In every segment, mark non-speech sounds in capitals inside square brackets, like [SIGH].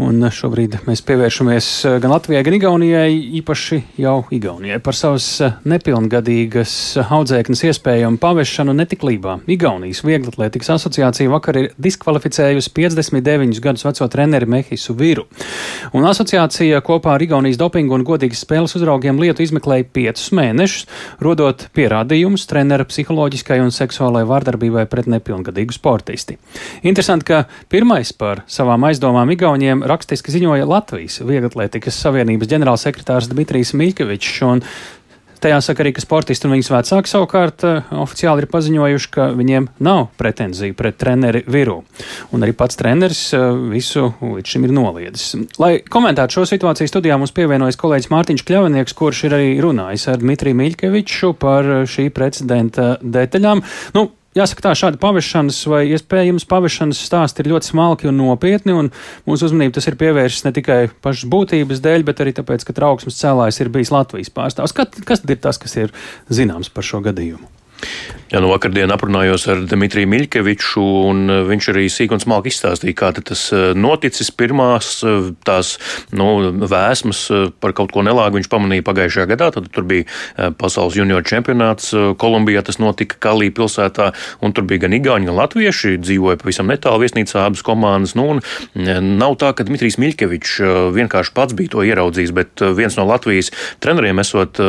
Un šobrīd mēs pievēršamies gan Latvijai, gan Igaunijai, īpaši jau Igaunijai par savas nepilngadīgas audzēknes iespējamu pavešanu netiklībā. Igaunijas Vieglatlētikas asociācija vakar ir diskvalificējusi 59 gadus veco treneri Mehisu Viru. Un asociācija kopā ar Igaunijas dopingu un godīgas spēles uzraugiem lietu izmeklēja piecus mēnešus, rodot pierādījumus trenera psiholoģiskai un seksuālai vārdarbībai pret nepilngadīgu sportisti. Interesanti, ka pirmais par savām aizdomām Igauniem rakstiski ziņoja Latvijas Vieglatlētikas Savienības ģenerālsekretārs Dmitrijs Miļkevičs. Tajā saka arī, ka sportisti un viņas vecāki savukārt uh, oficiāli ir paziņojuši, ka viņiem nav pretenziju pret treneri Viru. Un arī pats treneris uh, visu līdz šim ir noliedzis. Lai komentētu šo situāciju, studijā mums pievienojas kolēģis Mārtiņš Kļavinieks, kurš ir arī runājis ar Dmitriju Miļkeviču par šī precedenta detaļām. Nu, Jāsaka, tā šāda pavešanas vai iespējams pavešanas stāsti ir ļoti smalki un nopietni, un mūsu uzmanību tas ir pievērsis ne tikai pašas būtības dēļ, bet arī tāpēc, ka trauksmes cēlājs ir bijis Latvijas pārstāvs. Kas, kas ir tas, kas ir zināms par šo gadījumu? Jā, nu vakardien aprunājos ar Dimitriju Miļkeviču, un e, viņš arī sīk un smalki izstāstīja, kā tas e, noticis. Pirmās e, tās nu, vēsmas par kaut ko nelāgu viņš pamanīja pagājušajā gadā. Tad tur bija pasaules junior čempionāts Kolumbijā, tas notika Kalī pilsētā, un tur bija gan igauņi, gan latvieši, dzīvoja pavisam netālu viesnīcā abas komandas. Nu, nav tā, ka Dmitrijs Miļkevičs vienkārši pats bija to ieraudzījis, bet viens no Latvijas treneriem esot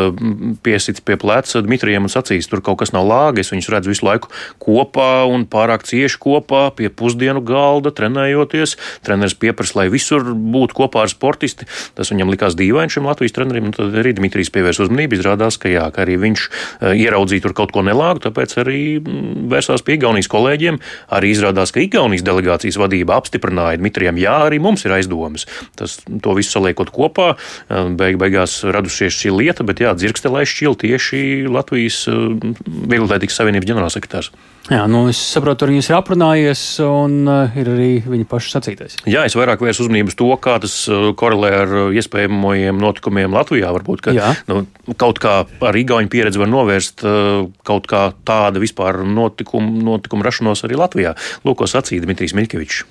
piesits pie pleca Dmitrijam un sacījis, tur kaut kas nav lāgi Es viņus redzu visu laiku kopā un pārāk cieši kopā pie pusdienu galda, trenējoties. Treneris pieprasa, lai visur būtu kopā ar sportisti. Tas viņam likās dīvaini šim Latvijas trenerim. Un tad arī Dmitrijs pievērs uzmanību. Izrādās, ka, jā, ka arī viņš e, ieraudzīja tur kaut ko nelāgu, tāpēc arī mm, vērsās pie Igaunijas kolēģiem. Arī izrādās, ka Igaunijas delegācijas vadība apstiprināja Dmitrijam, jā, arī mums ir aizdomas. Tas, to visu saliekot kopā, e, beig, beigās radusies šī lieta, bet jā, dzirkstelē šķil tieši Latvijas Vieglatlētikas Savienības ģenerālsekretārs. Jā, nu es saprotu, ka viņas ir aprunājies un uh, ir arī viņa paša sacītais. Jā, es vairāk vērsu uzmanību uz to, kā tas uh, korelē ar uh, iespējamajiem notikumiem Latvijā. Varbūt, ka Jā. nu, kaut kā ar Igaunijas pieredzi var novērst uh, kaut kā tāda vispār notikuma, notikuma rašanos arī Latvijā. Lūk, ko sacīja Dmitrijs Miļkevičs.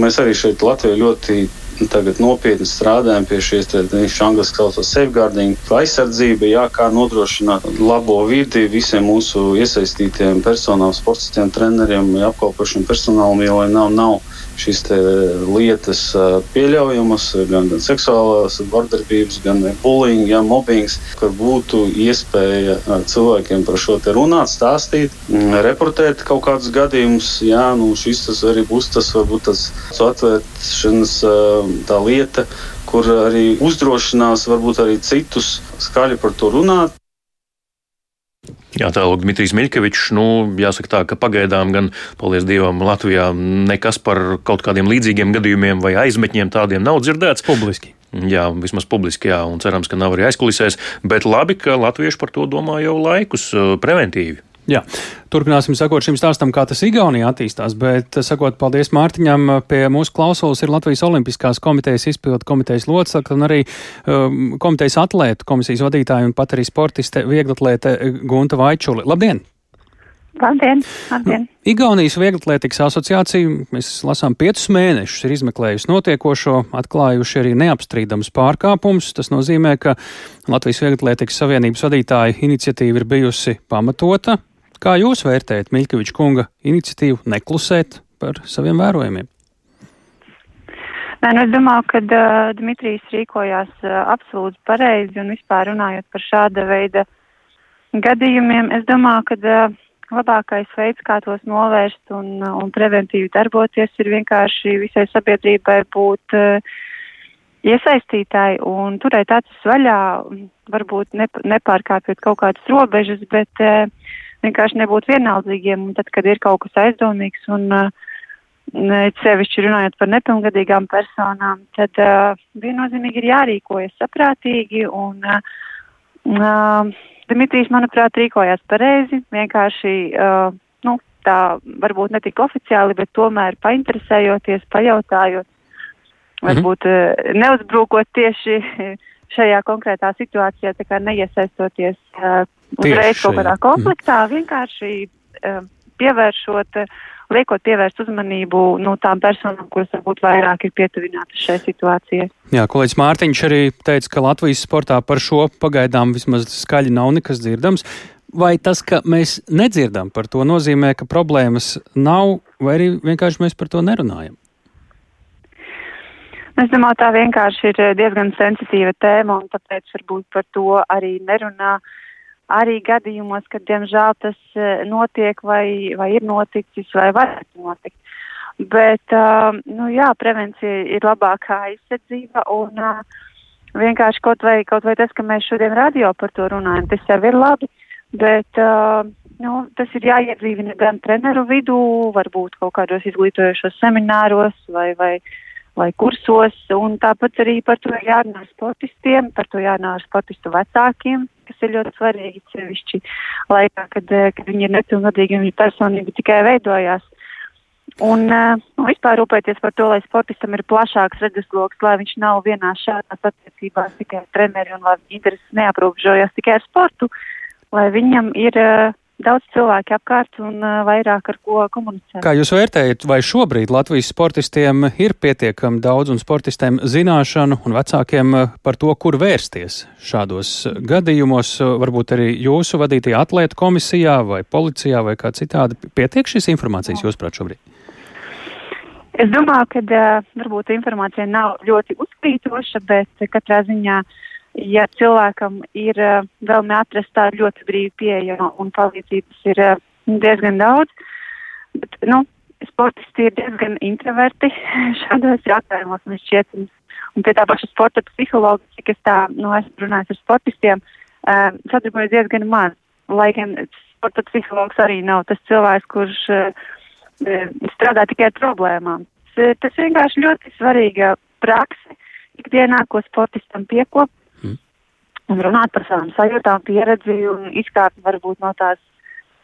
Mēs arī šeit Latvijā ļoti tagad nopietni strādājam pie šīs, angļuiski saucas safeguarding, aizsardzība, jā, kā nodrošināt labo vidi visiem mūsu iesaistītiem personām, sportistiem, treneriem, apkalpošiem personālam, jo lai nav, nav šīs lietas pieļaujamas, gan, gan seksuālās vardarbības, gan bullying, ja, mobbings, ka būtu iespēja cilvēkiem par šo runāt, stāstīt, reportēt kaut kādus gadījumus. Jā, nu, šis tas arī būs tas, varbūt tas atvēršanas tā lieta, kur arī uzdrošinās varbūt arī citus skaļi par to runāt. Jā, tālāk Dmitrijs Miļkevičs. Nu, jāsaka tā, ka pagaidām gan, paldies Dievam, Latvijā nekas par kaut kādiem līdzīgiem gadījumiem vai aizmetņiem tādiem nav dzirdēts. Publiski. Jā, vismaz publiski, jā, un cerams, ka nav arī aizkulisēs. Bet labi, ka latvieši par to domā jau laikus preventīvi. Jā. Turpināsim sakot šim stāstam, kā tas Igaunijā attīstās, bet sakot paldies Mārtiņam, pie mūsu klausulas ir Latvijas Olimpiskās komitejas izpildu komitejas locekla un arī um, komitejas atlētu komisijas vadītāja un pat arī sportiste vieglatlēte Gunta Vaičuli. Labdien! Labdien! Labdien. Nu, Igaunijas Vieglatlētikas asociācija, mēs lasām, piecus mēnešus ir izmeklējusi notiekošo, atklājuši arī neapstrīdams pārkāpums. Tas nozīmē, ka Latvijas Vieglatlētikas Savienības vadītāja iniciatīva ir bijusi pamatota, Kā jūs vērtējat Miļkeviča kunga iniciatīvu neklusēt par saviem vērojumiem? Nē, nu es domāju, ka uh, Dmitrijs rīkojās uh, absolūti pareizi un vispār runājot par šāda veida gadījumiem, es domāju, ka uh, labākais veids, kā tos novērst un, un preventīvi darboties, ir vienkārši visai sabiedrībai būt uh, iesaistītāji un turēt acis vaļā, varbūt nep nepārkāpjot kaut kādas robežas, bet uh, vienkārši nebūt vienaldzīgiem, tad, kad ir kaut kas aizdomīgs un uh, sevišķi runājot par nepilngadīgām personām, tad uh, viennozīmīgi ir jārīkojas saprātīgi, un uh, uh, Dimitrijs, manuprāt, rīkojās pareizi, vienkārši, nu, tā varbūt ne tik oficiāli, bet tomēr painteresējoties, pajautājot, mhm. varbūt uh, neuzbrūkot tieši šajā konkrētā situācijā, tā kā neiesaistoties uh, uzreiz kaut kādā konfliktā, vienkārši uh, pievēršot liekot pievērst uzmanību nu, tām personām, kuras varbūt vairāk ir pietuvinātas šai situācijai. Jā, kolēģis Mārtiņš arī teica, ka Latvijas sportā par šo pagaidām vismaz skaļi nav nekas dzirdams. Vai tas, ka mēs nedzirdam par to, nozīmē, ka problēmas nav, vai arī vienkārši mēs par to nerunājam? Es domāju, tā vienkārši ir diezgan sensitīva tēma, un tāpēc varbūt par to arī nerunā. Arī gadījumos, kad diemžēl tas eh, notiek vai, vai ir noticis vai varētu notikt. Bet, uh, nu jā, prevencija ir labākā aizsardzība un vienkārši kaut vai, kaut vai tas, ka mēs šodien radio par to runājam, tas jau ir labi, bet nu, tas ir jāiedzīvina gan treneru vidū, varbūt kaut kādos izglītojošos semināros vai, vai uh, vai kursos, un tāpat arī par to jārunā ar sportistiem, par to jārunā ar sportistu vecākiem, kas ir ļoti svarīgi, sevišķi laikā, kad, eh, kad viņi ir nepilngadīgi un viņa personība tikai veidojās. Un uh, vispār rūpēties par to, lai sportistam ir plašāks redzesloks, lai viņš nav vienā šādās attiecībās tikai ar treneri un lai intereses neaprobežojas tikai ar sportu, lai viņam ir uh, daudz cilvēku apkārt un uh, vairāk ar ko komunicēt. Kā jūs vērtējat, vai šobrīd Latvijas sportistiem ir pietiekami daudz un sportistiem zināšanu un vecākiem par to, kur vērsties šādos gadījumos? Varbūt arī jūsu vadītajā atlētu komisijā vai policijā vai kā citādi pietiek šīs informācijas, jūsuprāt, šobrīd? Es domāju, ka uh, varbūt informācija nav ļoti uzkrītoša, bet katrā ziņā uh, ja cilvēkam ir uh, vēlme atrast tādu ļoti brīvi pieejamu un palīdzības ir uh, diezgan daudz, bet, nu, sportisti ir diezgan introverti [LAUGHS] šādos jautājumos, man šķiet, un, pie tā paša sporta psihologa, cik es tā, nu, esmu runājis ar sportistiem, uh, sadarbojas diezgan maz, lai gan sporta psihologs arī nav tas cilvēks, kurš uh, strādā tikai ar problēmām. Tas, tas vienkārši ļoti svarīga prakse ikdienā, ko sportistam piekop, un runāt par savām sajūtām, pieredzi un izkāpt varbūt no tās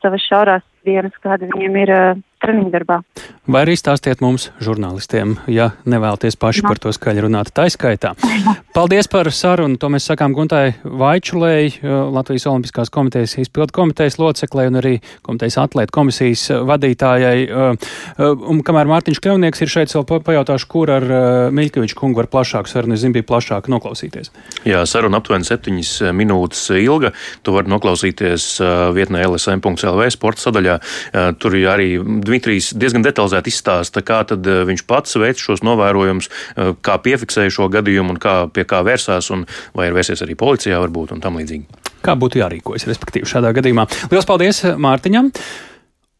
savas šaurās dienas, kāda viņiem ir uh, treniņu darbā. Vai arī stāstiet mums, žurnālistiem, ja nevēlaties paši no. par to skaļi runāt, taiskaitā. [LAUGHS] Paldies par sarunu. To mēs sakām Guntai Vaičulēji, Latvijas Olimpiskās komitejas izpildu komitejas loceklē un arī komitejas atlētu komisijas vadītājai. Un kamēr Mārtiņš Kevnieks ir šeit, vēl pajautāšu, kur ar Miļkeviču kungu var plašāku sarunu. Es zinu, bija plašāk noklausīties. Jā, saruna aptuveni septiņas minūtes ilga. Tu vari noklausīties vietnē LSM.lv sporta sadaļā. Tur arī Dmitrijs diezgan detalizēti izstāsta, kā eh, viņš pats veic šos novērojumus, eh, kā piefiksēja šo gadījumu un kā, pie kā vērsās, un vai ir vērsies arī policijā varbūt un tam līdzīgi. Kā būtu jārīkojas, respektīvi, šādā gadījumā. Lielas paldies Mārtiņam!